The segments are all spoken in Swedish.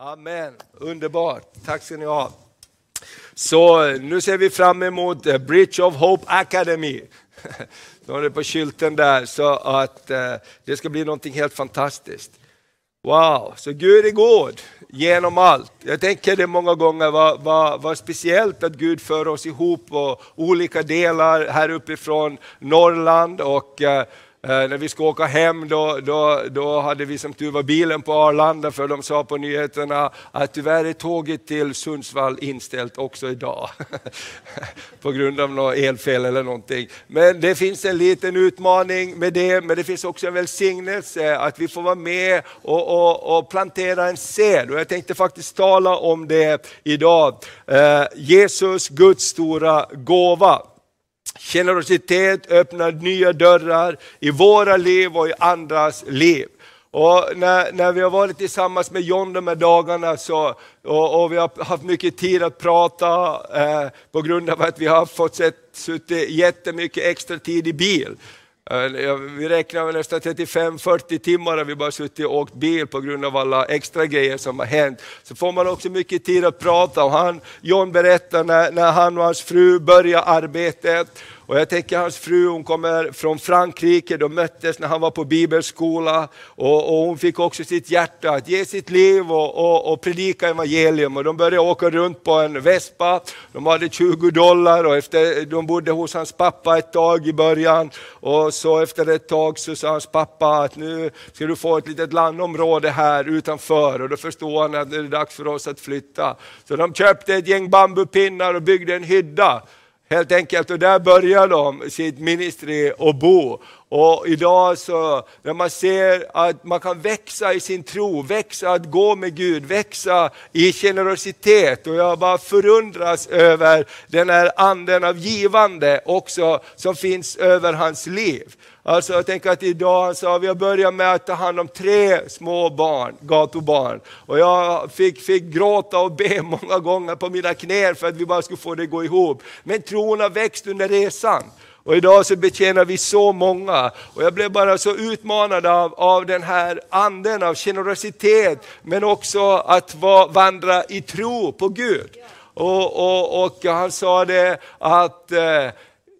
Amen, underbart. Tack ska ni ha. Så nu ser vi fram emot eh, Bridge of Hope Academy. De har det på skylten där, så att eh, det ska bli någonting helt fantastiskt. Wow, så Gud är god genom allt. Jag tänker det många gånger, vad, vad, vad speciellt att Gud för oss ihop och olika delar här uppifrån Norrland och Eh, Eh, när vi skulle åka hem då, då, då hade vi som tur var bilen på Arlanda för de sa på nyheterna att tyvärr är tåget till Sundsvall inställt också idag. på grund av något elfel eller någonting. Men det finns en liten utmaning med det, men det finns också en välsignelse att vi får vara med och, och, och plantera en sed. Och jag tänkte faktiskt tala om det idag. Eh, Jesus, Guds stora gåva. Generositet öppnar nya dörrar i våra liv och i andras liv. Och när, när vi har varit tillsammans med John de här dagarna så, och, och vi har haft mycket tid att prata eh, på grund av att vi har fått suttit jättemycket extra tid i bil. Vi räknar med nästan 35-40 timmar har vi bara suttit och åkt bil på grund av alla extra grejer som har hänt. Så får man också mycket tid att prata och han, John berättar när, när han och hans fru började arbetet och jag tänker hans fru, hon kommer från Frankrike, de möttes när han var på bibelskola och, och hon fick också sitt hjärta att ge sitt liv och, och, och, predika evangelium. Och de började åka runt på en vespa, de hade 20 dollar och efter, de bodde hos hans pappa ett tag i början. Och så efter ett tag så sa hans pappa att nu ska du få ett litet landområde här utanför och då förstod han att det är dags för oss att flytta. Så de köpte ett gäng bambupinnar och byggde en hydda Helt enkelt, och där börjar de sitt ministry och bo. Och idag så, när man ser att man kan växa i sin tro, växa att gå med Gud, växa i generositet. Och jag bara förundras över den här anden av givande också som finns över hans liv. Alltså jag tänker att idag sa, vi har börjat med att ta hand om tre små barn, gatubarn. Och jag fick, fick gråta och be många gånger på mina knän för att vi bara skulle få det att gå ihop. Men tron har växt under resan. Och idag så betjänar vi så många. Och jag blev bara så utmanad av, av den här anden av generositet, men också att va, vandra i tro på Gud. Och, och, och han sa det att eh,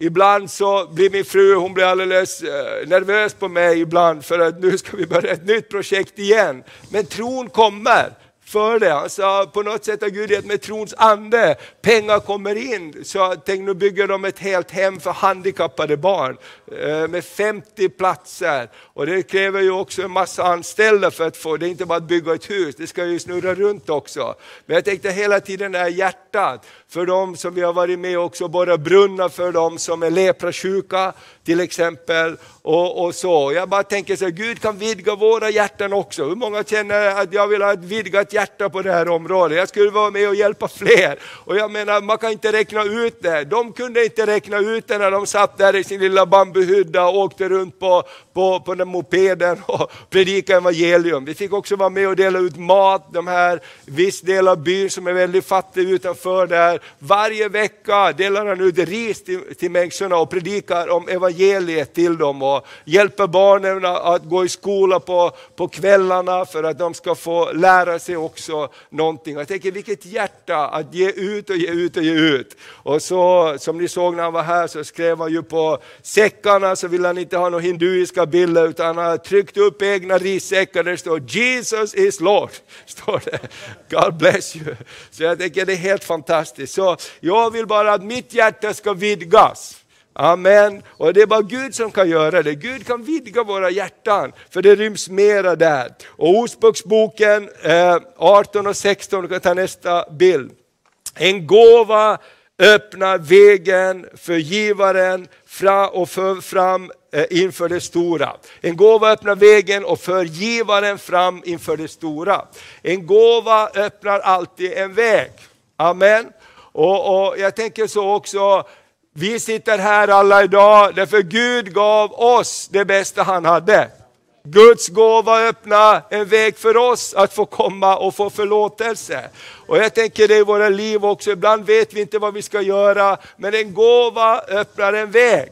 Ibland så blir min fru hon blir alldeles eh, nervös på mig ibland för att nu ska vi börja ett nytt projekt igen. Men tron kommer för det. Alltså, på något sätt har Gud gett mig trons ande, pengar kommer in. Så tänk nu bygger de ett helt hem för handikappade barn eh, med 50 platser. Och det kräver ju också en massa anställda för att få, det är inte bara att bygga ett hus, det ska ju snurra runt också. Men jag tänkte hela tiden det här hjärtat, för de som vi har varit med också, borra brunnar för de som är leprasjuka till exempel. Och, och, så. Jag bara tänker så här, Gud kan vidga våra hjärtan också. Hur många känner att jag vill ha ett vidgat hjärta på det här området? Jag skulle vara med och hjälpa fler. Och jag menar, man kan inte räkna ut det. De kunde inte räkna ut det när de satt där i sin lilla bambuhydda och åkte runt på, på, på den mopeden och predika evangelium. Vi fick också vara med och dela ut mat, de här viss del av byn som är väldigt fattig utanför där. Varje vecka delar han ut ris till, till människorna och predikar om evangeliet till dem och hjälper barnen att gå i skola på, på kvällarna för att de ska få lära sig också någonting. Jag tänker vilket hjärta att ge ut och ge ut och ge ut. Och så som ni såg när han var här så skrev han ju på säckarna så vill han inte ha några hinduiska bilder utan han har tryckt upp egna rissäckar där det står Jesus is Lord. Står det. God bless you. Så jag tänker det är helt fantastiskt. Så jag vill bara att mitt hjärta ska vidgas. Amen. Och det är bara Gud som kan göra det. Gud kan vidga våra hjärtan, för det ryms mera där. Och Ordspråksboken eh, 18 och 16, du kan ta nästa bild. En gåva öppnar vägen för givaren och för fram eh, inför det stora. En gåva öppnar vägen och för givaren fram inför det stora. En gåva öppnar alltid en väg. Amen. Och, och Jag tänker så också, vi sitter här alla idag därför Gud gav oss det bästa han hade. Guds gåva öppnar en väg för oss att få komma och få förlåtelse. Och jag tänker det i våra liv också, ibland vet vi inte vad vi ska göra, men en gåva öppnar en väg.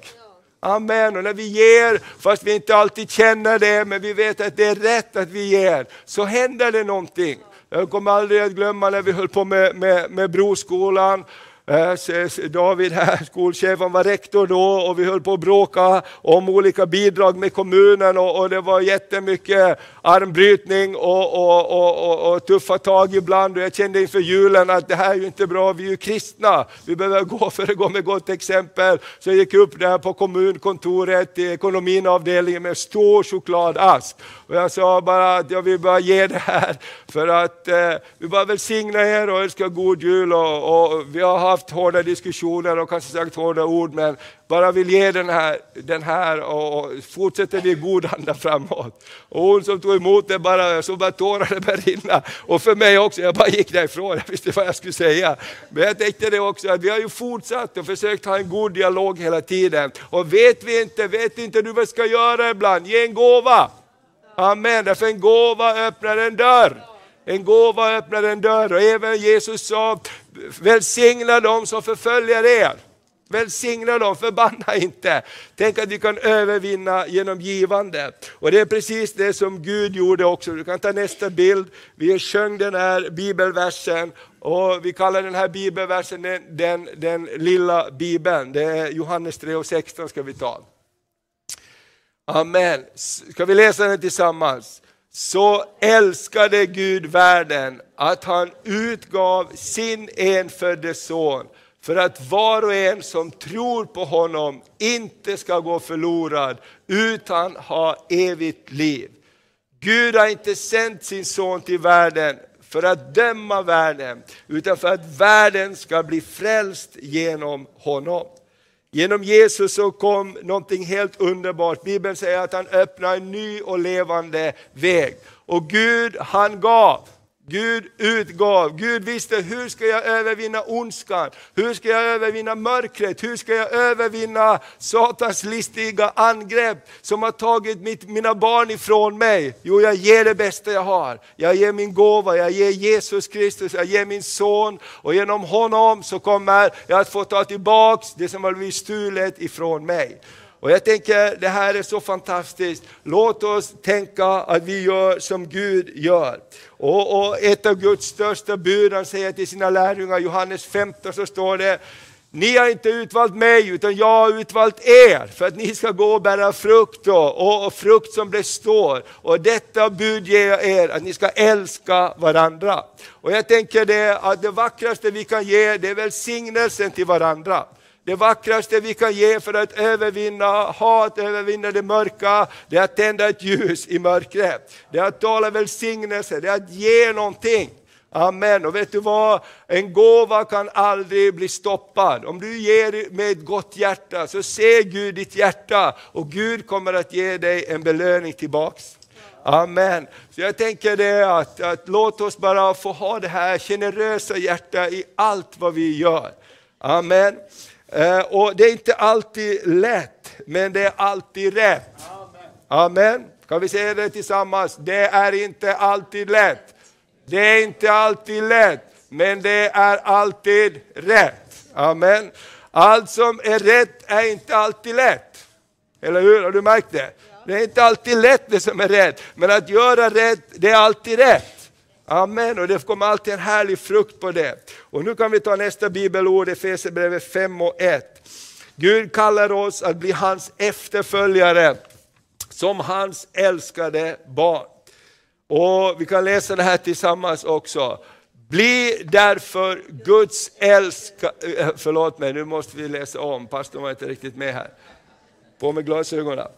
Amen. Och när vi ger, fast vi inte alltid känner det, men vi vet att det är rätt att vi ger, så händer det någonting Jag kommer aldrig att glömma när vi höll på med, med, med Broskolan. Eh, David här, skolchefen, var rektor då och vi höll på att bråka om olika bidrag med kommunen och, och det var jättemycket armbrytning och, och, och, och, tuffa tag ibland. Och jag kände inför julen att det här är ju inte bra, vi är ju kristna. Vi behöver gå föregå med gott exempel. Så jag gick upp där på kommunkontoret i ekonomiavdelningen med stor chokladask. Och jag sa bara att jag vill bara ge det här för att eh, vi bara välsigna er och önska god jul. Och, och vi har haft hårda diskussioner och kanske sagt hårda ord, men bara vill ge den här, den här och fortsätter vi i god anda framåt. Och hon som tog emot det, bara, så bara tårarna började rinna. Och för mig också, jag bara gick därifrån, jag visste vad jag skulle säga. Men jag tänkte det också, att vi har ju fortsatt och försökt ha en god dialog hela tiden. Och vet vi inte, vet inte du vad vi ska göra ibland? Ge en gåva. Amen, därför en gåva öppnar en dörr. En gåva öppnar en dörr och även Jesus sa, välsigna dem som förföljer er. Välsigna dem, förbanna inte. Tänk att vi kan övervinna genom givande. Och det är precis det som Gud gjorde också. Du kan ta nästa bild. Vi sjöng den här bibelversen och vi kallar den här bibelversen den, den, den lilla bibeln. Det är Johannes 3 och 16 ska vi ta. Amen. Ska vi läsa den tillsammans? Så älskade Gud världen att han utgav sin enfödde son för att var och en som tror på honom inte ska gå förlorad utan ha evigt liv. Gud har inte sänt sin son till världen för att döma världen, utan för att världen ska bli frälst genom honom. Genom Jesus så kom någonting helt underbart. Bibeln säger att han öppnar en ny och levande väg. Och Gud han gav. Gud utgav, Gud visste hur ska jag övervinna ondskan, hur ska jag övervinna mörkret, hur ska jag övervinna Satans listiga angrepp som har tagit mitt, mina barn ifrån mig. Jo, jag ger det bästa jag har. Jag ger min gåva, jag ger Jesus Kristus, jag ger min son och genom honom så kommer jag att få ta tillbaks det som har blivit stulet ifrån mig. Och jag tänker, det här är så fantastiskt. Låt oss tänka att vi gör som Gud gör. Och, och ett av Guds största bud, han säger till sina lärjungar, Johannes 15 så står det, ni har inte utvalt mig, utan jag har utvalt er för att ni ska gå och bära frukt då, och, och frukt som består. Och detta bud ger jag er, att ni ska älska varandra. Och jag tänker det att det vackraste vi kan ge, det är välsignelsen till varandra. Det vackraste vi kan ge för att övervinna hat, övervinna det mörka, det är att tända ett ljus i mörkret. Det är att tala välsignelse, det är att ge någonting. Amen. Och vet du vad? En gåva kan aldrig bli stoppad. Om du ger med ett gott hjärta så ser Gud ditt hjärta och Gud kommer att ge dig en belöning tillbaks. Amen. Så jag tänker det att, att låt oss bara få ha det här generösa hjärta i allt vad vi gör. Amen. Eh, och det är inte alltid lätt, men det är alltid rätt. Amen. Kan vi säga det tillsammans? Det är inte alltid lätt. Det är inte alltid lätt, men det är alltid rätt. Amen. Allt som är rätt är inte alltid lätt. Eller hur? Har du märkt det? Det är inte alltid lätt det som är rätt, men att göra rätt, det är alltid rätt. Amen, och det kommer alltid en härlig frukt på det. Och nu kan vi ta nästa bibelord, Efesierbrevet 5 och 1. Gud kallar oss att bli hans efterföljare, som hans älskade barn. Och Vi kan läsa det här tillsammans också. Bli därför Guds älskade... Eh, förlåt mig, nu måste vi läsa om, pastorn var inte riktigt med här. På med glasögonen.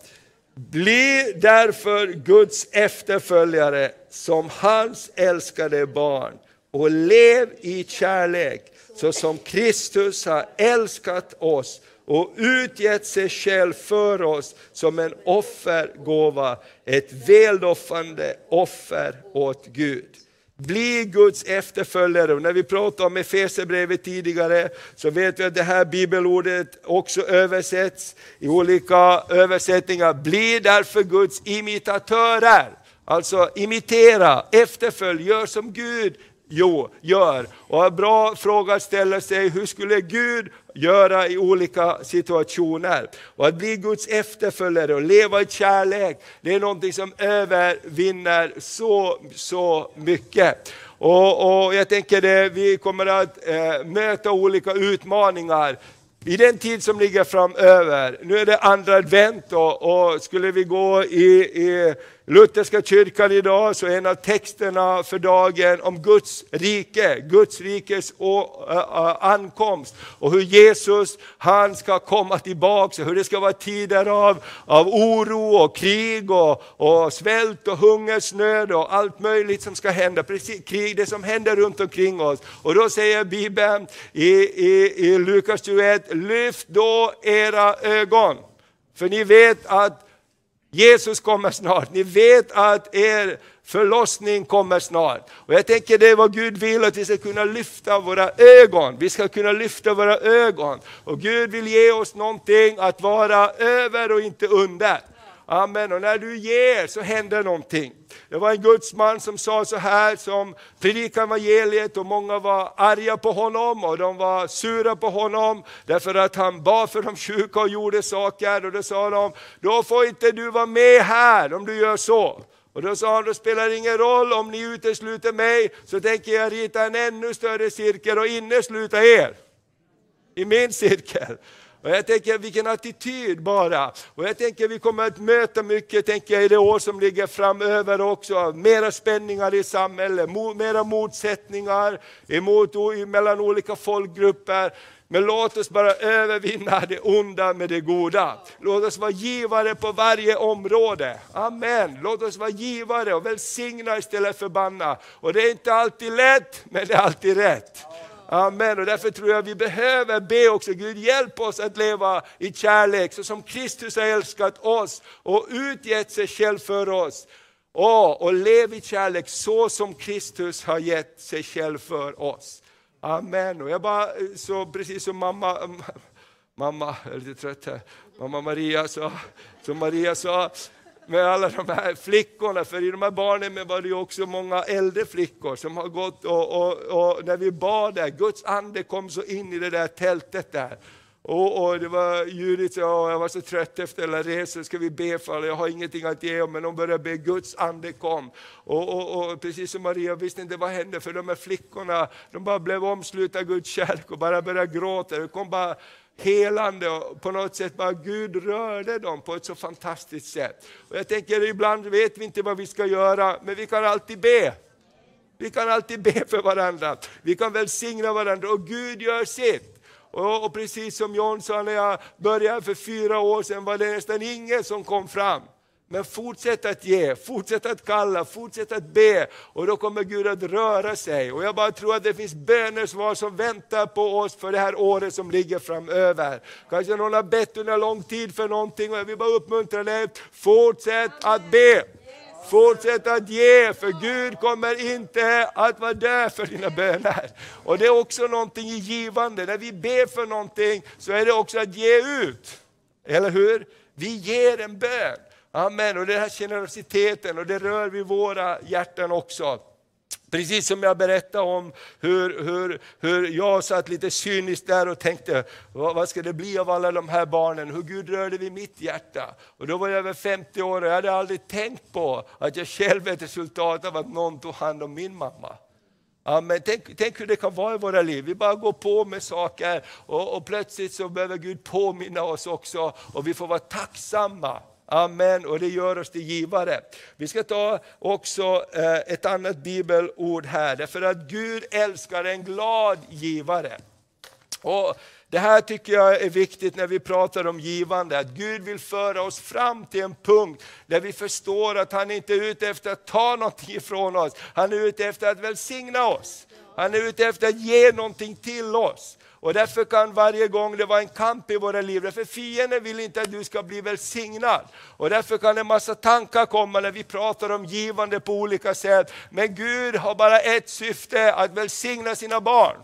Bli därför Guds efterföljare som hans älskade barn och lev i kärlek så som Kristus har älskat oss och utgett sig själv för oss som en offergåva, ett väldoffande offer åt Gud. Bli Guds efterföljare. Och när vi pratade om Efesierbrevet tidigare så vet vi att det här bibelordet också översätts i olika översättningar. Bli därför Guds imitatörer. Alltså imitera, efterfölj, gör som Gud jo, gör. Och en bra fråga att ställa sig, hur skulle Gud göra i olika situationer? Och att bli Guds efterföljare och leva i kärlek, det är någonting som övervinner så, så mycket. Och, och jag tänker det, vi kommer att eh, möta olika utmaningar i den tid som ligger framöver. Nu är det andra advent och, och skulle vi gå i, i Lutherska kyrkan idag så är en av texterna för dagen om Guds rike, Guds rikes ankomst och hur Jesus han ska komma tillbaka, hur det ska vara tider av, av oro och krig och, och svält och hungersnöd och allt möjligt som ska hända, precis krig, det som händer runt omkring oss. Och då säger Bibeln i, i, i Lukas 21, lyft då era ögon, för ni vet att Jesus kommer snart. Ni vet att er förlossning kommer snart. Och jag tänker det är vad Gud vill, att vi ska kunna lyfta våra ögon. Vi ska kunna lyfta våra ögon. Och Gud vill ge oss någonting att vara över och inte under. Amen. Och när du ger så händer någonting. Det var en gudsman som sa så här, som predikade evangeliet och många var arga på honom och de var sura på honom därför att han bad för de sjuka och gjorde saker. Och då sa de, då får inte du vara med här om du gör så. Och då sa han, då spelar det ingen roll om ni utesluter mig, så tänker jag rita en ännu större cirkel och innesluta er i min cirkel. Och jag tänker vilken attityd bara. Och jag tänker vi kommer att möta mycket tänker jag, i det år som ligger framöver också. Mera spänningar i samhället, mera motsättningar emot, mellan olika folkgrupper. Men låt oss bara övervinna det onda med det goda. Låt oss vara givare på varje område. Amen. Låt oss vara givare och välsigna istället för banna. Och det är inte alltid lätt, men det är alltid rätt. Amen. Och därför tror jag vi behöver be också, Gud hjälp oss att leva i kärlek, så som Kristus har älskat oss och utgett sig själv för oss. Och, och lev i kärlek så som Kristus har gett sig själv för oss. Amen. Och jag bara, eh, så precis som mamma, mamma, jag är lite trött här, mamma Maria sa, som Maria sa, med alla de här flickorna, för i de här barnen var det också många äldre flickor som har gått och, och, och när vi bad där, Guds ande kom så in i det där tältet där. Och, och, det var Judith sa, jag var så trött efter alla resor, ska vi be för alla? Jag har ingenting att ge men de började be, Guds ande kom. Och, och, och, precis som Maria visste inte vad hände, för de här flickorna, de bara blev omslutna av Guds kärlek och bara började gråta. Det kom bara helande och på något sätt bara Gud rörde dem på ett så fantastiskt sätt. Och jag tänker ibland vet vi inte vad vi ska göra, men vi kan alltid be. Vi kan alltid be för varandra, vi kan välsigna varandra och Gud gör sitt. Och, och precis som John sa när jag började för fyra år sedan var det nästan ingen som kom fram. Men fortsätt att ge, fortsätt att kalla, fortsätt att be och då kommer Gud att röra sig. Och jag bara tror att det finns bönesvar som väntar på oss för det här året som ligger framöver. Kanske någon har bett under lång tid för någonting och jag vill bara uppmuntra dig, fortsätt att be. Fortsätt att ge, för Gud kommer inte att vara död för dina böner. Och det är också någonting i givande, när vi ber för någonting så är det också att ge ut. Eller hur? Vi ger en bön. Amen, och den här generositeten och det rör vid våra hjärtan också. Precis som jag berättade om hur, hur, hur jag satt lite cyniskt där och tänkte, vad, vad, ska det bli av alla de här barnen? Hur Gud rörde vid mitt hjärta. Och då var jag över 50 år och jag hade aldrig tänkt på att jag själv är ett resultat av att någon tog hand om min mamma. Amen. Tänk, tänk hur det kan vara i våra liv. Vi bara går på med saker och, och plötsligt så behöver Gud påminna oss också och vi får vara tacksamma Amen, och det gör oss till givare. Vi ska ta också eh, ett annat bibelord här, därför att Gud älskar en glad givare. Och det här tycker jag är viktigt när vi pratar om givande, att Gud vill föra oss fram till en punkt där vi förstår att han inte är ute efter att ta någonting ifrån oss, han är ute efter att välsigna oss. Han är ute efter att ge någonting till oss. Och därför kan varje gång det vara en kamp i våra liv, därför fienden vill inte att du ska bli välsignad. Och därför kan en massa tankar komma när vi pratar om givande på olika sätt. Men Gud har bara ett syfte, att välsigna sina barn.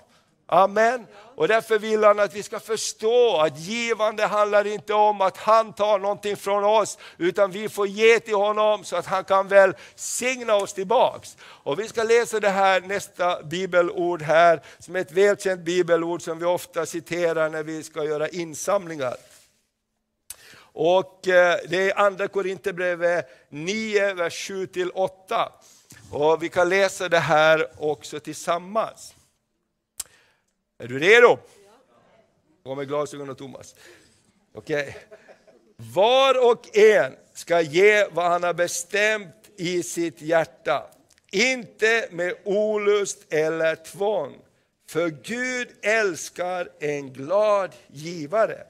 Amen. Och därför vill han att vi ska förstå att givande handlar inte om att han tar någonting från oss, utan vi får ge till honom så att han kan väl signa oss tillbaks. Och vi ska läsa det här nästa bibelord här, som är ett välkänt bibelord som vi ofta citerar när vi ska göra insamlingar. Och eh, det är andra Korinthierbrevet 9, vers 7-8. Och vi kan läsa det här också tillsammans. Är du redo? Gå med glasögon och Thomas. Okej. Okay. Var och en ska ge vad han har bestämt i sitt hjärta. Inte med olust eller tvång. För Gud älskar en glad givare.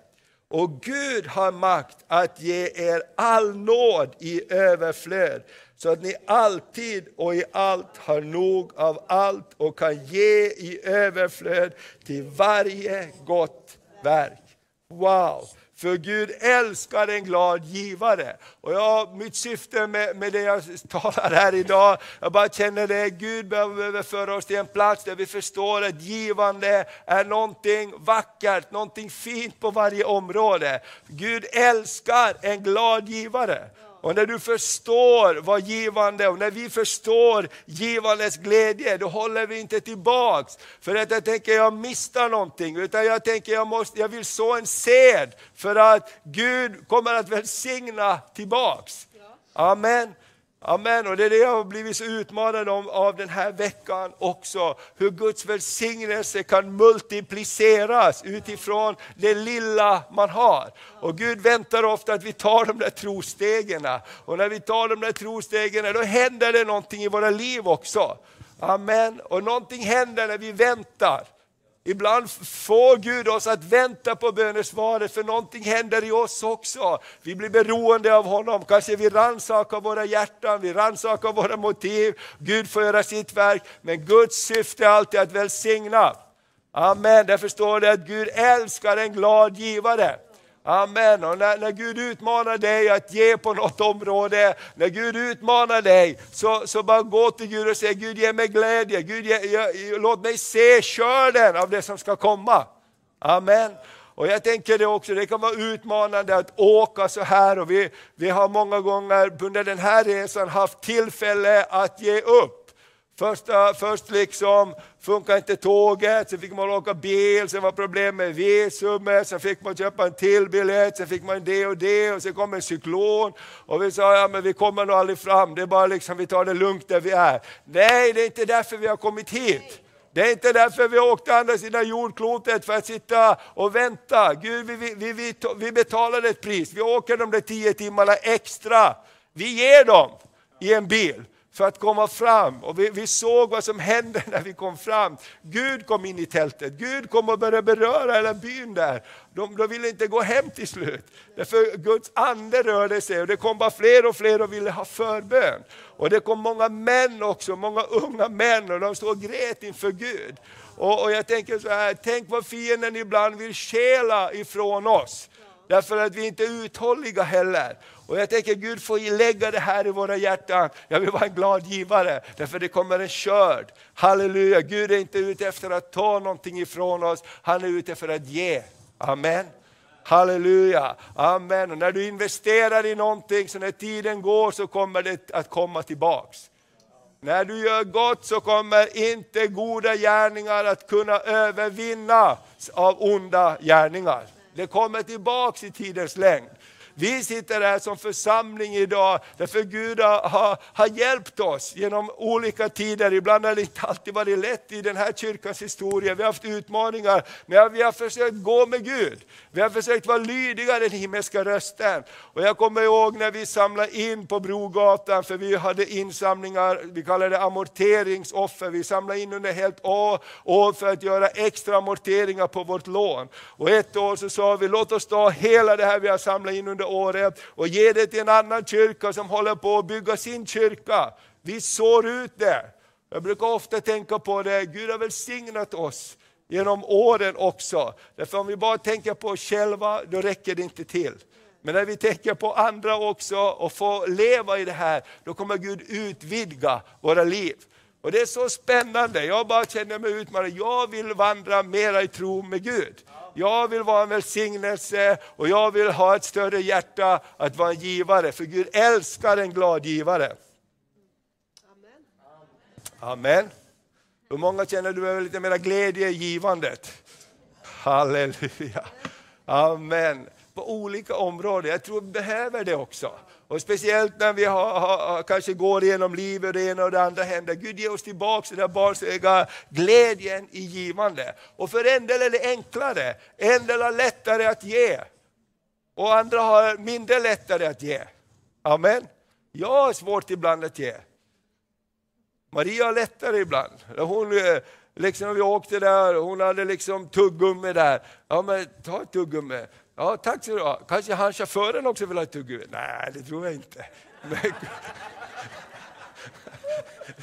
Och Gud har makt att ge er all nåd i överflöd, så att ni alltid och i allt har nog av allt och kan ge i överflöd till varje gott verk. Wow! För Gud älskar en glad givare. Och jag, mitt syfte med, med det jag talar här idag, jag bara känner det, Gud behöver föra oss till en plats där vi förstår att givande är någonting vackert, någonting fint på varje område. Gud älskar en glad givare. Och när du förstår vad givande, och när vi förstår givandes glädje, då håller vi inte tillbaks. För att jag tänker jag missar någonting, utan jag tänker jag, måste, jag vill så en sed för att Gud kommer att välsigna tillbaks. Amen. Amen, och det är det jag har blivit så utmanad om av den här veckan också. Hur Guds välsignelse kan multipliceras utifrån det lilla man har. Och Gud väntar ofta att vi tar de där trostegen. Och när vi tar de där trostegen, då händer det någonting i våra liv också. Amen, och någonting händer när vi väntar. Ibland får Gud oss att vänta på bönesvaret, för någonting händer i oss också. Vi blir beroende av honom, kanske vi rannsakar våra hjärtan, vi rannsakar våra motiv. Gud får göra sitt verk, men Guds syfte är alltid att välsigna. Amen, därför står det att Gud älskar en glad givare. Amen. Och när, när, Gud utmanar dig att ge på något område, när Gud utmanar dig, så, så bara gå till Gud och säg, Gud ge mig glädje, Gud ge, ge, låt mig se skörden av det som ska komma. Amen. Och jag tänker det också, det kan vara utmanande att åka så här och vi, vi har många gånger under den här resan haft tillfälle att ge upp. Första, först liksom funkar inte tåget, sen fick man åka bil, sen var problem med visumet, sen fick man köpa en till biljett, sen fick man det och det och sen kom en cyklon. Och vi sa, ja men vi kommer nog aldrig fram, det är bara liksom vi tar det lugnt där vi är. Nej, det är inte därför vi har kommit hit. Det är inte därför vi åkte andra sidan jordklotet för att sitta och vänta. Gud, vi, vi, vi, vi betalar ett pris, vi åker de där tio timmarna extra. Vi ger dem i en bil för att komma fram. Och vi, vi, såg vad som hände när vi kom fram. Gud kom in i tältet, Gud kom och började beröra hela byn där. De, de ville inte gå hem till slut. Därför Guds ande rörde sig och det kom bara fler och fler och ville ha förbön. Och det kom många män också, många unga män och de stod och grät inför Gud. Och, och jag tänker så här, tänk vad fienden ibland vill stjäla ifrån oss. Därför att vi inte är uthålliga heller. Och jag tänker Gud får lägga det här i våra hjärtan. Jag vill vara en glad givare, därför det kommer en skörd. Halleluja, Gud är inte ute efter att ta någonting ifrån oss, han är ute efter att ge. Amen. Halleluja, amen. Och när du investerar i någonting, så när tiden går så kommer det att komma tillbaks. När du gör gott så kommer inte goda gärningar att kunna övervinnas av onda gärningar. Det kommer tillbaks i tidens längd. Vi sitter här som församling idag därför Gud har, har hjälpt oss genom olika tider. Ibland har det inte alltid varit lätt i den här kyrkans historia. Vi har haft utmaningar, men vi har försökt gå med Gud. Vi har försökt vara lydiga den himmelska rösten. Och jag kommer ihåg när vi samlade in på Brogatan, för vi hade insamlingar, vi kallade det amorteringsoffer. Vi samlade in under helt år för att göra extra amorteringar på vårt lån. Och ett år så sa vi, låt oss ta hela det här vi har samlat in under under året och ge det till en annan kyrka som håller på att bygga sin kyrka. Vi sår ut det. Jag brukar ofta tänka på det, Gud har välsignat oss genom åren också. Därför om vi bara tänker på oss själva, då räcker det inte till. Men när vi tänker på andra också och får leva i det här, då kommer Gud utvidga våra liv. Och Det är så spännande, jag bara känner mig utmanad. Jag vill vandra mera i tro med Gud jag vill vara en välsignelse och jag vill ha ett större hjärta att vara en givare. För Gud älskar en glad givare. Amen. Amen. Hur många känner du behöver lite mer glädje i givandet? Halleluja. Amen. På olika områden. Jag tror vi behöver det också. Och speciellt när vi har, har, kanske går igenom livet och det ena och det andra händer. Gud ge oss tillbaka den där barnsliga glädjen i givande. Och för en del är det enklare, en del har lättare att ge. Och andra har mindre lättare att ge. Amen. Jag har svårt ibland att ge. Maria har lättare ibland. Hon, eh, liksom vi åkte där, hon hade liksom tuggummi där. Ja men ta ett tuggummi. Ja tack så du ha. Kanske han chauffören också vill ha ett tuggummi? Nej det tror jag inte. Men,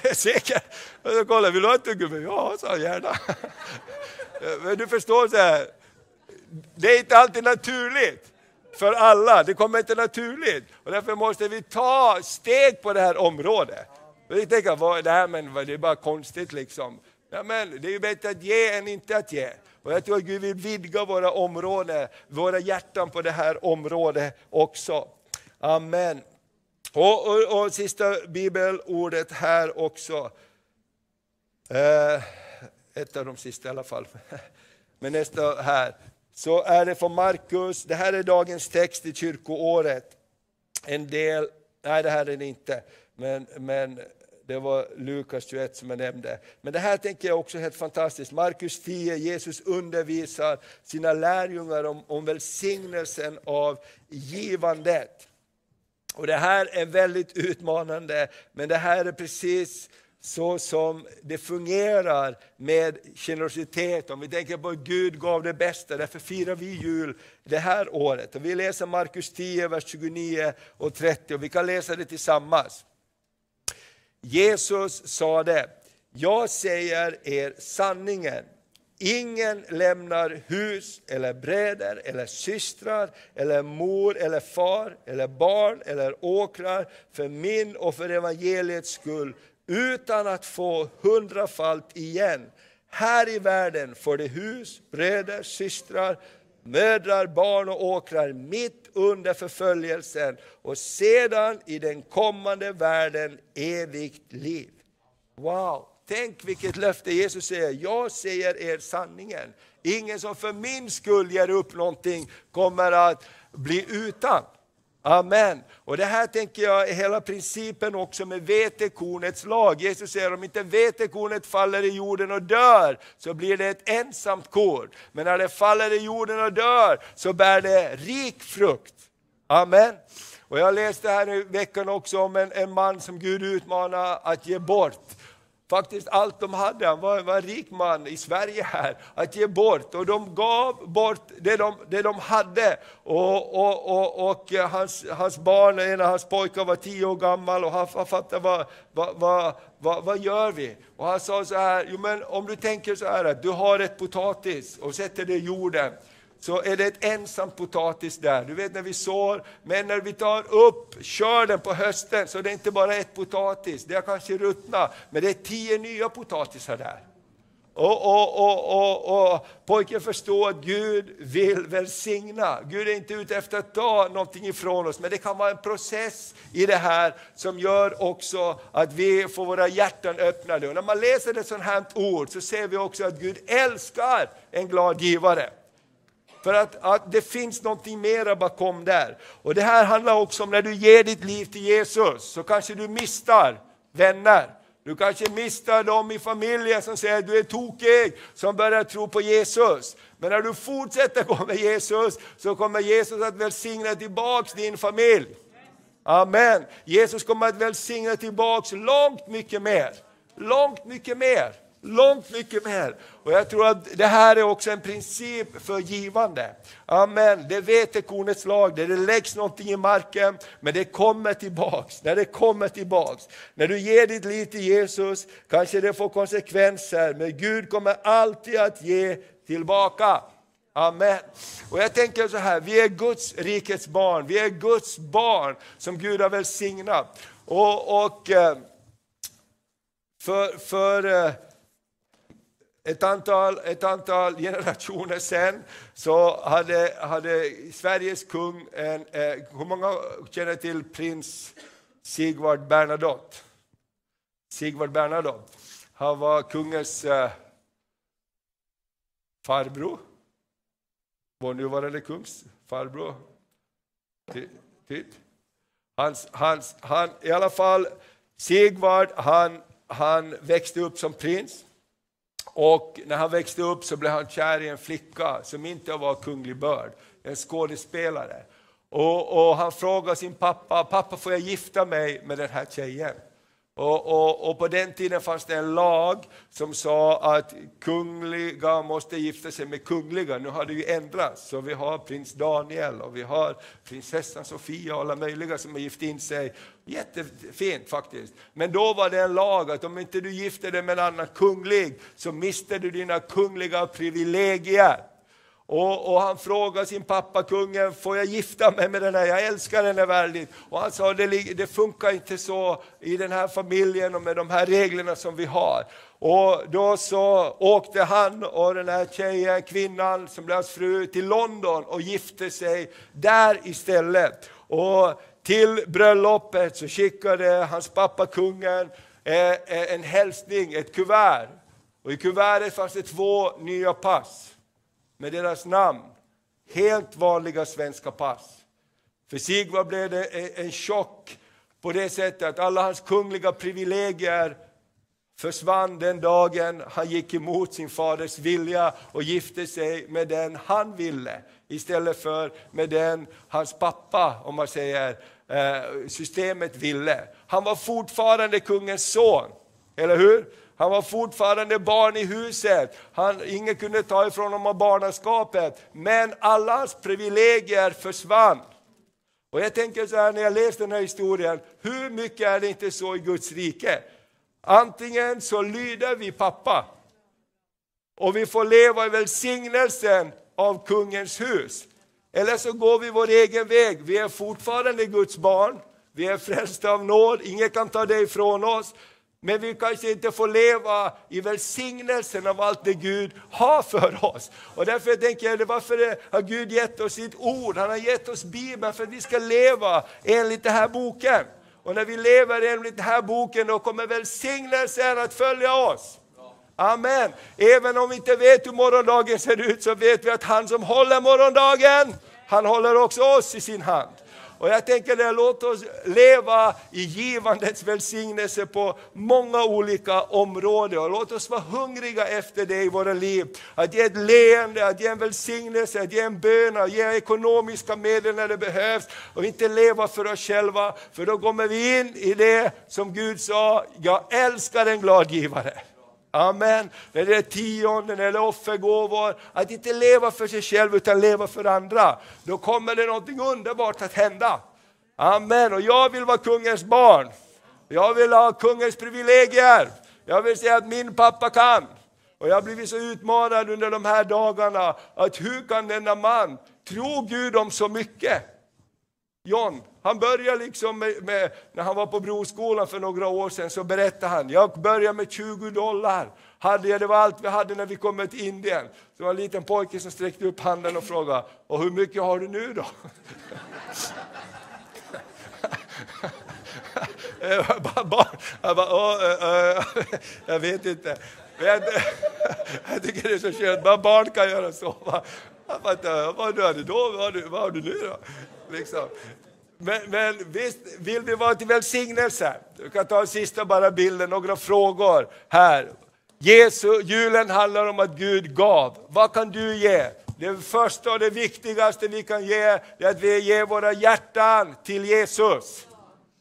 det är säkert. Jag kollade, vill du ha ett tuggummi? Ja, sa han, gärna. Men du förstår, så här, det är inte alltid naturligt för alla. Det kommer inte naturligt. Och därför måste vi ta steg på det här området. Vi tänker, vad, det här men, det är bara konstigt liksom. Ja, men, det är ju bättre att ge än inte att ge. Och jag tror att Gud vill vidga våra områden, våra hjärtan på det här området också. Amen. Och, och, och sista bibelordet här också. Eh, ett av de sista i alla fall. Men nästa här så är det från Markus, det här är dagens text i kyrkoåret. En del, nej det här är det inte, men, men det var Lukas 21 som jag nämnde. Men det här tänker jag också är helt fantastiskt. Markus 10, Jesus undervisar sina lärjungar om, om välsignelsen av givandet. Och det här är väldigt utmanande, men det här är precis så som det fungerar med generositet. Om vi tänker på att Gud gav det bästa, därför firar vi jul det här året. Och vi läser Markus 10, vers 29 och 30 och vi kan läsa det tillsammans. Jesus sade, jag säger er sanningen. Ingen lämnar hus eller bröder eller systrar eller mor eller far eller barn eller åkrar för min och för evangeliets skull utan att få hundrafalt igen. Här i världen får de hus, bröder, systrar, mödrar, barn och åkrar mitt under förföljelsen och sedan i den kommande världen evigt liv. Wow! Tänk vilket löfte Jesus säger, jag säger er sanningen. Ingen som för min skull ger upp någonting kommer att bli utan. Amen. Och det här tänker jag är hela principen också med vetekornets lag. Jesus säger om inte vetekornet faller i jorden och dör så blir det ett ensamt korn. Men när det faller i jorden och dör så bär det rik frukt. Amen. Och jag läste här i veckan också om en, en man som Gud utmanar att ge bort faktiskt allt de hade. Han var, var en rik man i Sverige här, att ge bort. Och de gav bort det de, det de hade. Och, och, och, och hans, hans barn, en av hans pojkar var tio år gammal och han, han fattade vad, vad, vad, vad, vad gör vi? Och han sa så här, jo men om du tänker så här att du har ett potatis och sätter det i jorden så är det ett ensamt potatis där. Du vet när vi sår, men när vi tar upp körden på hösten så är det inte bara ett potatis, det har kanske ruttnat, men det är tio nya potatisar där. Och, och, och, och, och pojken förstår att Gud vill välsigna. Gud är inte ute efter att ta någonting ifrån oss, men det kan vara en process i det här som gör också att vi får våra hjärtan öppnade. Och när man läser ett sånt här ord så ser vi också att Gud älskar en glad givare. För att, att det finns någonting mera bakom där. Och det här handlar också om när du ger ditt liv till Jesus, så kanske du mistar vänner. Du kanske mistar dem i familjen som säger att du är tokig, som börjar tro på Jesus. Men när du fortsätter gå med Jesus, så kommer Jesus att välsigna tillbaks din familj. Amen. Jesus kommer att välsigna tillbaks långt mycket mer. Långt mycket mer. Långt mycket mer. Och jag tror att det här är också en princip för givande. Amen. Det vet kornets lag, det läggs någonting i marken, men det kommer tillbaks. När det kommer tillbaks. När du ger ditt liv till Jesus kanske det får konsekvenser, men Gud kommer alltid att ge tillbaka. Amen. Och jag tänker så här, vi är Guds rikets barn, vi är Guds barn som Gud har välsignat. Och, och eh, för, för eh, ett antal, ett antal generationer sen så hade, hade Sveriges kung, en, eh, hur många känner till prins Sigvard Bernadotte? Sigvard Bernadotte. Han var kungens eh, farbror. Vår nuvarande kungs farbror. Typ. Hans, hans, han, I alla fall, Sigvard, han, han växte upp som prins. Och när han växte upp så blev han kär i en flicka som inte var kunglig börd, en skådespelare. Och, och han frågade sin pappa, pappa får jag gifta mig med den här tjejen? Och, och, och, på den tiden fanns det en lag som sa att kungliga måste gifta sig med kungliga. Nu har det ju ändrats, så vi har prins Daniel och vi har prinsessan Sofia och alla möjliga som har gift in sig. Jättefint faktiskt. Men då var det en lag att om inte du gifte dig med en annan kunglig så miste du dina kungliga privilegier. Och, och, han frågade sin pappa kungen, får jag gifta mig med den här, jag älskar henne väldigt. Och han sa, det, det funkar inte så i den här familjen och med de här reglerna som vi har. Och då så åkte han och den här tjejen, kvinnan som blev hans fru, till London och gifte sig där istället. Och till bröllopet så skickade hans pappa kungen eh, eh, en hälsning, ett kuvert. Och i kuvertet fanns det två nya pass med deras namn. Helt vanliga svenska pass. För Sigvard blev det en chock på det sättet att alla hans kungliga privilegier försvann den dagen han gick emot sin faders vilja och gifte sig med den han ville istället för med den hans pappa, om man säger, eh, systemet ville. Han var fortfarande kungens son, eller hur? Han var fortfarande barn i huset. Han, ingen kunde ta ifrån honom barnaskapet. Men alla hans privilegier försvann. Och jag tänker så här när jag läser den här historien, hur mycket är det inte så i Guds rike? Antingen så lyder vi pappa och vi får leva i välsignelsen av kungens hus. Eller så går vi vår egen väg. Vi är fortfarande Guds barn. Vi är frälsta av nåd, ingen kan ta det ifrån oss. Men vi kanske inte får leva i välsignelsen av allt det Gud har för oss. Och därför tänker jag, varför har Gud gett oss sitt ord? Han har gett oss Bibeln för att vi ska leva enligt den här boken. Och när vi lever enligt den här boken, då kommer välsignelsen att följa oss. Amen. Även om vi inte vet hur morgondagen ser ut, så vet vi att han som håller morgondagen, han håller också oss i sin hand. Och jag tänker det, låt oss leva i givandets välsignelse på många olika områden. Och låt oss vara hungriga efter det i våra liv. Att ge ett leende, att ge en välsignelse, att ge en bön, att ge ekonomiska medel när det behövs. Och inte leva för oss själva, för då kommer vi in i det som Gud sa, jag älskar en glad givare. Amen. När det är tionden eller offergåvor, att inte leva för sig själv utan leva för andra. Då kommer det något underbart att hända. Amen. Och jag vill vara kungens barn. Jag vill ha kungens privilegier. Jag vill säga att min pappa kan. Och jag har blivit så utmanad under de här dagarna, att hur kan denna man tro Gud om så mycket? John, han började liksom med, med, när han var på Broskolan för några år sedan, så berättade han, jag började med 20 dollar. Hade jag, det var allt vi hade när vi kom till Indien. Det var en liten pojke som sträckte upp handen och frågade, och hur mycket har du nu då? jag, bara, jag, vet inte. Jag, jag tycker det är så skönt, bara barn kan göra så. Vad, vad, vad, då, vad, vad har du nu då? Liksom. Men, men visst vill vi vara till välsignelse. Du kan ta sista bara bilden, några frågor här. Jesu, julen handlar om att Gud gav. Vad kan du ge? Det första och det viktigaste vi kan ge är att vi ger våra hjärtan till Jesus.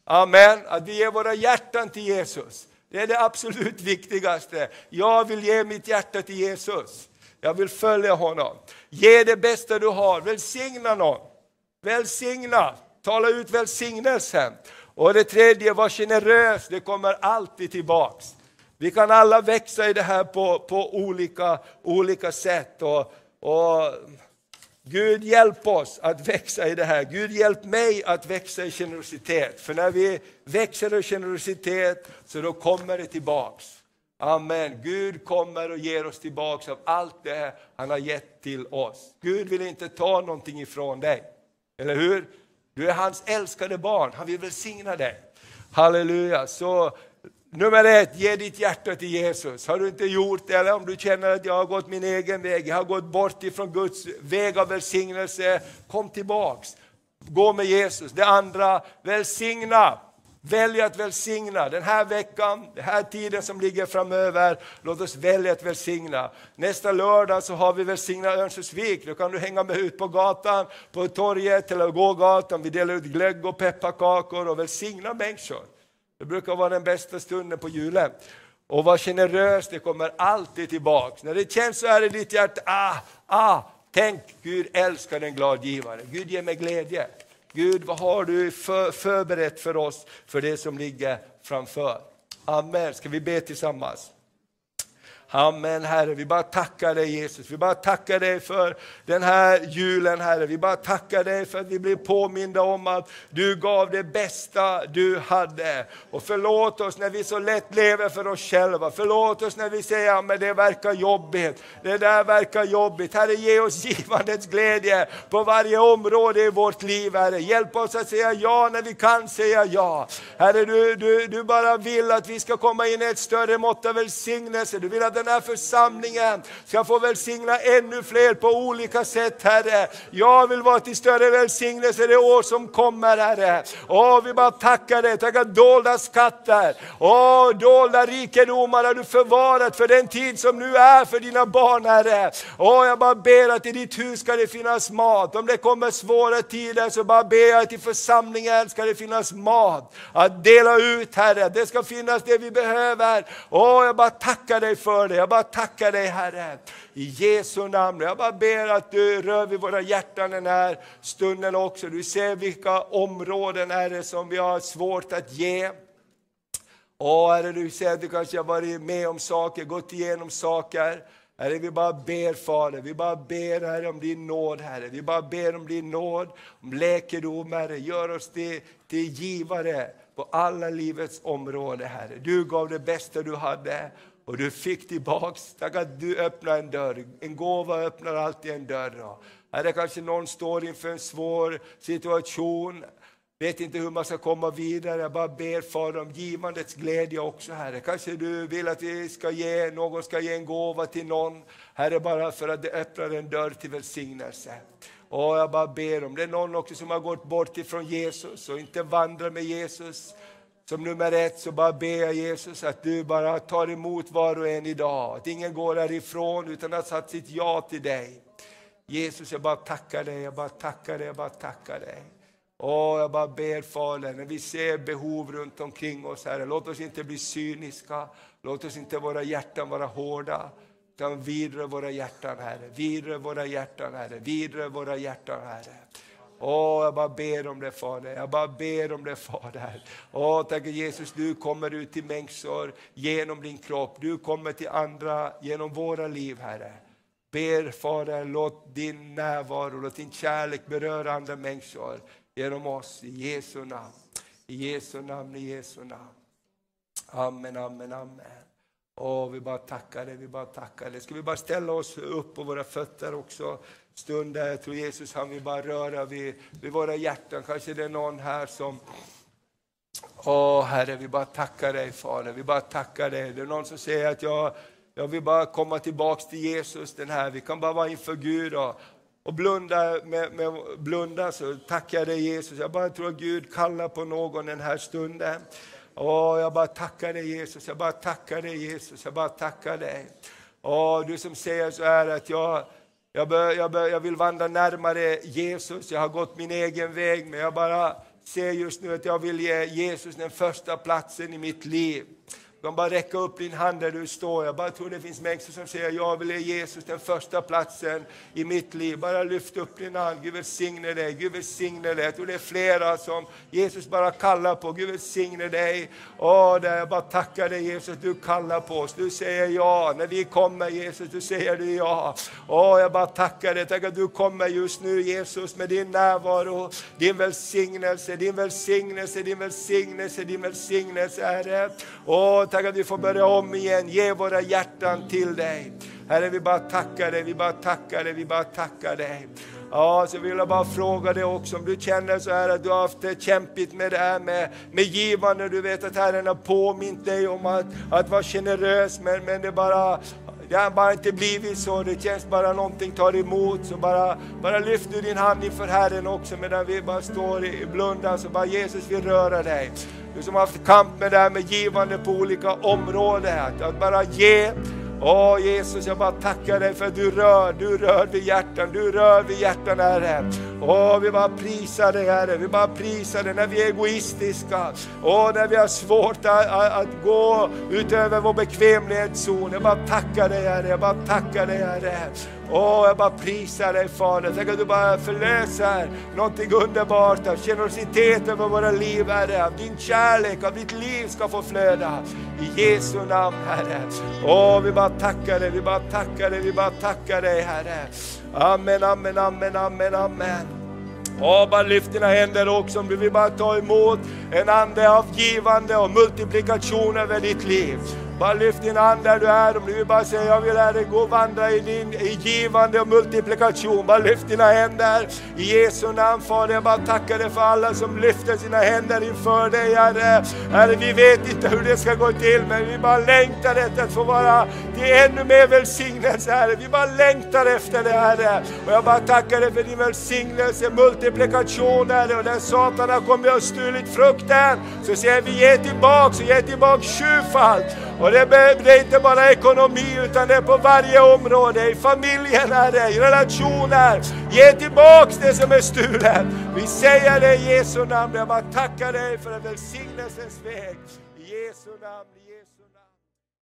Amen. Att vi ger våra hjärtan till Jesus. Det är det absolut viktigaste. Jag vill ge mitt hjärta till Jesus. Jag vill följa honom. Ge det bästa du har. Välsigna någon. Välsigna. Tala ut välsignelsen. Och det tredje, var generös, det kommer alltid tillbaks. Vi kan alla växa i det här på, på olika, olika sätt. Och, och Gud hjälp oss att växa i det här. Gud hjälp mig att växa i generositet. För när vi växer i generositet så då kommer det tillbaks. Amen. Gud kommer och ger oss tillbaks av allt det han har gett till oss. Gud vill inte ta någonting ifrån dig. Eller hur? Du är hans älskade barn, han vill välsigna dig. Halleluja. Så nummer ett, ge ditt hjärta till Jesus. Har du inte gjort det, eller om du känner att jag har gått min egen väg, jag har gått bort ifrån Guds väg av välsignelse, kom tillbaks. gå med Jesus. Det andra, välsigna. Välj att välsigna den här veckan, den här tiden som ligger framöver. Låt oss välja att välsigna. Nästa lördag så har vi välsigna Örnsköldsvik. Då kan du hänga med ut på gatan, på torget eller gågatan. Vi delar ut glögg och pepparkakor och välsigna människor. Det brukar vara den bästa stunden på julen. Och var generös, det kommer alltid tillbaks. När det känns så här i ditt hjärta, ah, ah, tänk Gud älskar en glad givare. Gud ger mig glädje. Gud, vad har du för, förberett för oss för det som ligger framför? Amen. Ska vi be tillsammans? Amen Herre, vi bara tackar dig Jesus. Vi bara tackar dig för den här julen Herre. Vi bara tackar dig för att vi blir påminda om att du gav det bästa du hade. Och förlåt oss när vi så lätt lever för oss själva. Förlåt oss när vi säger att det verkar jobbigt. Det där verkar jobbigt. Herre ge oss givandets glädje på varje område i vårt liv Herre. Hjälp oss att säga ja när vi kan säga ja. Herre du, du, du bara vill att vi ska komma in i ett större mått av välsignelse. Du vill att den här församlingen ska få välsigna ännu fler på olika sätt Herre. Jag vill vara till större välsignelse det år som kommer Herre. Åh, vi bara tackar dig, tackar dolda skatter. Åh, dolda rikedomar har du förvarat för den tid som nu är för dina barn Herre. Åh, jag bara ber att i ditt hus ska det finnas mat. Om det kommer svåra tider så bara ber jag att i församlingen ska det finnas mat att dela ut Herre. Det ska finnas det vi behöver. Åh, jag bara tackar dig för det. Jag bara tackar dig Herre. I Jesu namn. Jag bara ber att du rör vid våra hjärtan den här stunden också. Du ser vilka områden är det som vi har svårt att ge. Åh Herre, du ser att du kanske har varit med om saker, gått igenom saker. Herre, vi bara ber Fader, vi bara ber Herre om din nåd Herre. Vi bara ber om din nåd, om läkedom Herre. Gör oss till, till givare på alla livets områden Herre. Du gav det bästa du hade och du fick tillbaks. Tack att du öppnar en dörr. En gåva öppnar alltid en dörr. Herre, kanske någon står inför en svår situation, vet inte hur man ska komma vidare. Jag bara ber Fader om givandets glädje också Herre. Kanske du vill att vi ska ge, någon ska ge en gåva till någon. Herre, bara för att det öppnar en dörr till välsignelse. Och jag bara ber om det är någon också som har gått bort ifrån Jesus och inte vandrar med Jesus. Som nummer ett så bara ber jag Jesus att du bara tar emot var och en idag. Att ingen går härifrån utan har satt sitt ja till dig. Jesus, jag bara tackar dig, jag bara tackar dig, jag bara tackar dig. Åh, jag bara ber Fader, när vi ser behov runt omkring oss, Herre, låt oss inte bli cyniska, låt oss inte våra hjärtan vara hårda, utan vidare våra hjärtan, Herre, vidare våra hjärtan, Herre, vidare våra hjärtan, Herre. Åh, jag bara ber om det Fader, jag bara ber om det Fader. Åh, tack Jesus, du kommer ut till människor genom din kropp, du kommer till andra genom våra liv Herre. Ber Fader, låt din närvaro, låt din kärlek beröra andra människor genom oss, i Jesu namn. I Jesu namn, i Jesu namn. Amen, amen, amen. Åh, vi bara tackar dig, vi bara tackar dig. Ska vi bara ställa oss upp på våra fötter också? Stund där jag tror Jesus han vill bara röra vid, vid våra hjärtan. Kanske det är någon här som Åh Herre, vi bara tackar dig Fader, vi bara tackar dig. Det är någon som säger att jag, jag vill bara komma tillbaks till Jesus den här, vi kan bara vara inför Gud och, och blunda, med, med, blunda så tackar jag dig Jesus. Jag bara tror att Gud kallar på någon den här stunden. Åh, jag bara tackar dig Jesus, jag bara tackar dig Jesus, jag bara tackar dig. Åh, du som säger så här att jag, jag, bör, jag, bör, jag vill vandra närmare Jesus, jag har gått min egen väg, men jag bara ser just nu att jag vill ge Jesus den första platsen i mitt liv. Du kan bara räcka upp din hand där du står. Jag bara tror det finns människor som säger jag vill ge Jesus den första platsen i mitt liv. Bara lyft upp din hand. Gud välsigne dig. Gud välsigne dig. Jag tror det är flera som Jesus bara kallar på. Gud välsigne dig. Åh, där jag bara tackar dig Jesus, du kallar på oss. Du säger ja. När vi kommer Jesus, du säger du ja. Åh, jag bara tackar dig. Tack att du kommer just nu Jesus med din närvaro, din välsignelse, din välsignelse, din välsignelse, din välsignelse Herre. Åh, tack att vi får börja om igen, ge våra hjärtan till dig. Herre, vi bara tackar dig, vi bara tackar dig, vi bara tackar dig. Ja, så vill jag bara fråga dig också om du känner så här att du har haft det kämpigt med det här med, med givande. Du vet att Herren har påmint dig om att, att vara generös, men, men det bara det har bara inte blivit så. Det känns bara någonting tar emot. Så bara, bara lyft din hand inför Herren också medan vi bara står i blundan. Så bara Jesus vill röra dig. Du som har haft kamp med det här med givande på olika områden. Att bara ge Åh Jesus, jag bara tackar dig för att du rör, du rör vid hjärtan, du rör vid hjärtan Herre. Åh, vi bara prisar dig Herre, vi bara prisar dig när vi är egoistiska. Åh, när vi har svårt att, att, att gå utöver vår bekvämlighetszon. Jag bara tackar dig Herre, jag bara tackar dig Herre. Åh, jag bara prisar dig Fader. Tänk att du bara förlöser någonting underbart av generositet över våra liv Herre. Av din kärlek, av ditt liv ska få flöda. I Jesu namn Herre. Åh, vi bara tackar dig, vi bara tackar dig, vi bara tackar dig Herre. Amen, amen, amen, amen, amen. Åh, bara lyft dina händer också Vi du vill bara ta emot en ande av givande och multiplikation över ditt liv. Bara lyft din hand där du är. Om du vill bara säga, jag vill Herre gå och vandra i din i givande och multiplikation. Bara lyft dina händer. I Jesu namn Fader, jag bara tackar dig för alla som lyfter sina händer inför dig Herre. Herre, vi vet inte hur det ska gå till, men vi bara längtar efter att få vara till ännu mer välsignelse Herre. Vi bara längtar efter det Herre. Och jag bara tackar dig för din välsignelse, multiplikation Herre. Och när Satan har kommit och stulit frukten, så säger vi ge tillbaks och ge tillbaks sjufalt. Och det, det är inte bara ekonomi utan det är på varje område, i familjen Herre, i relationer. Ge tillbaks det som är stulet. Vi säger det i Jesu namn. Jag bara tackar dig för en välsignelsens väg. I Jesu namn.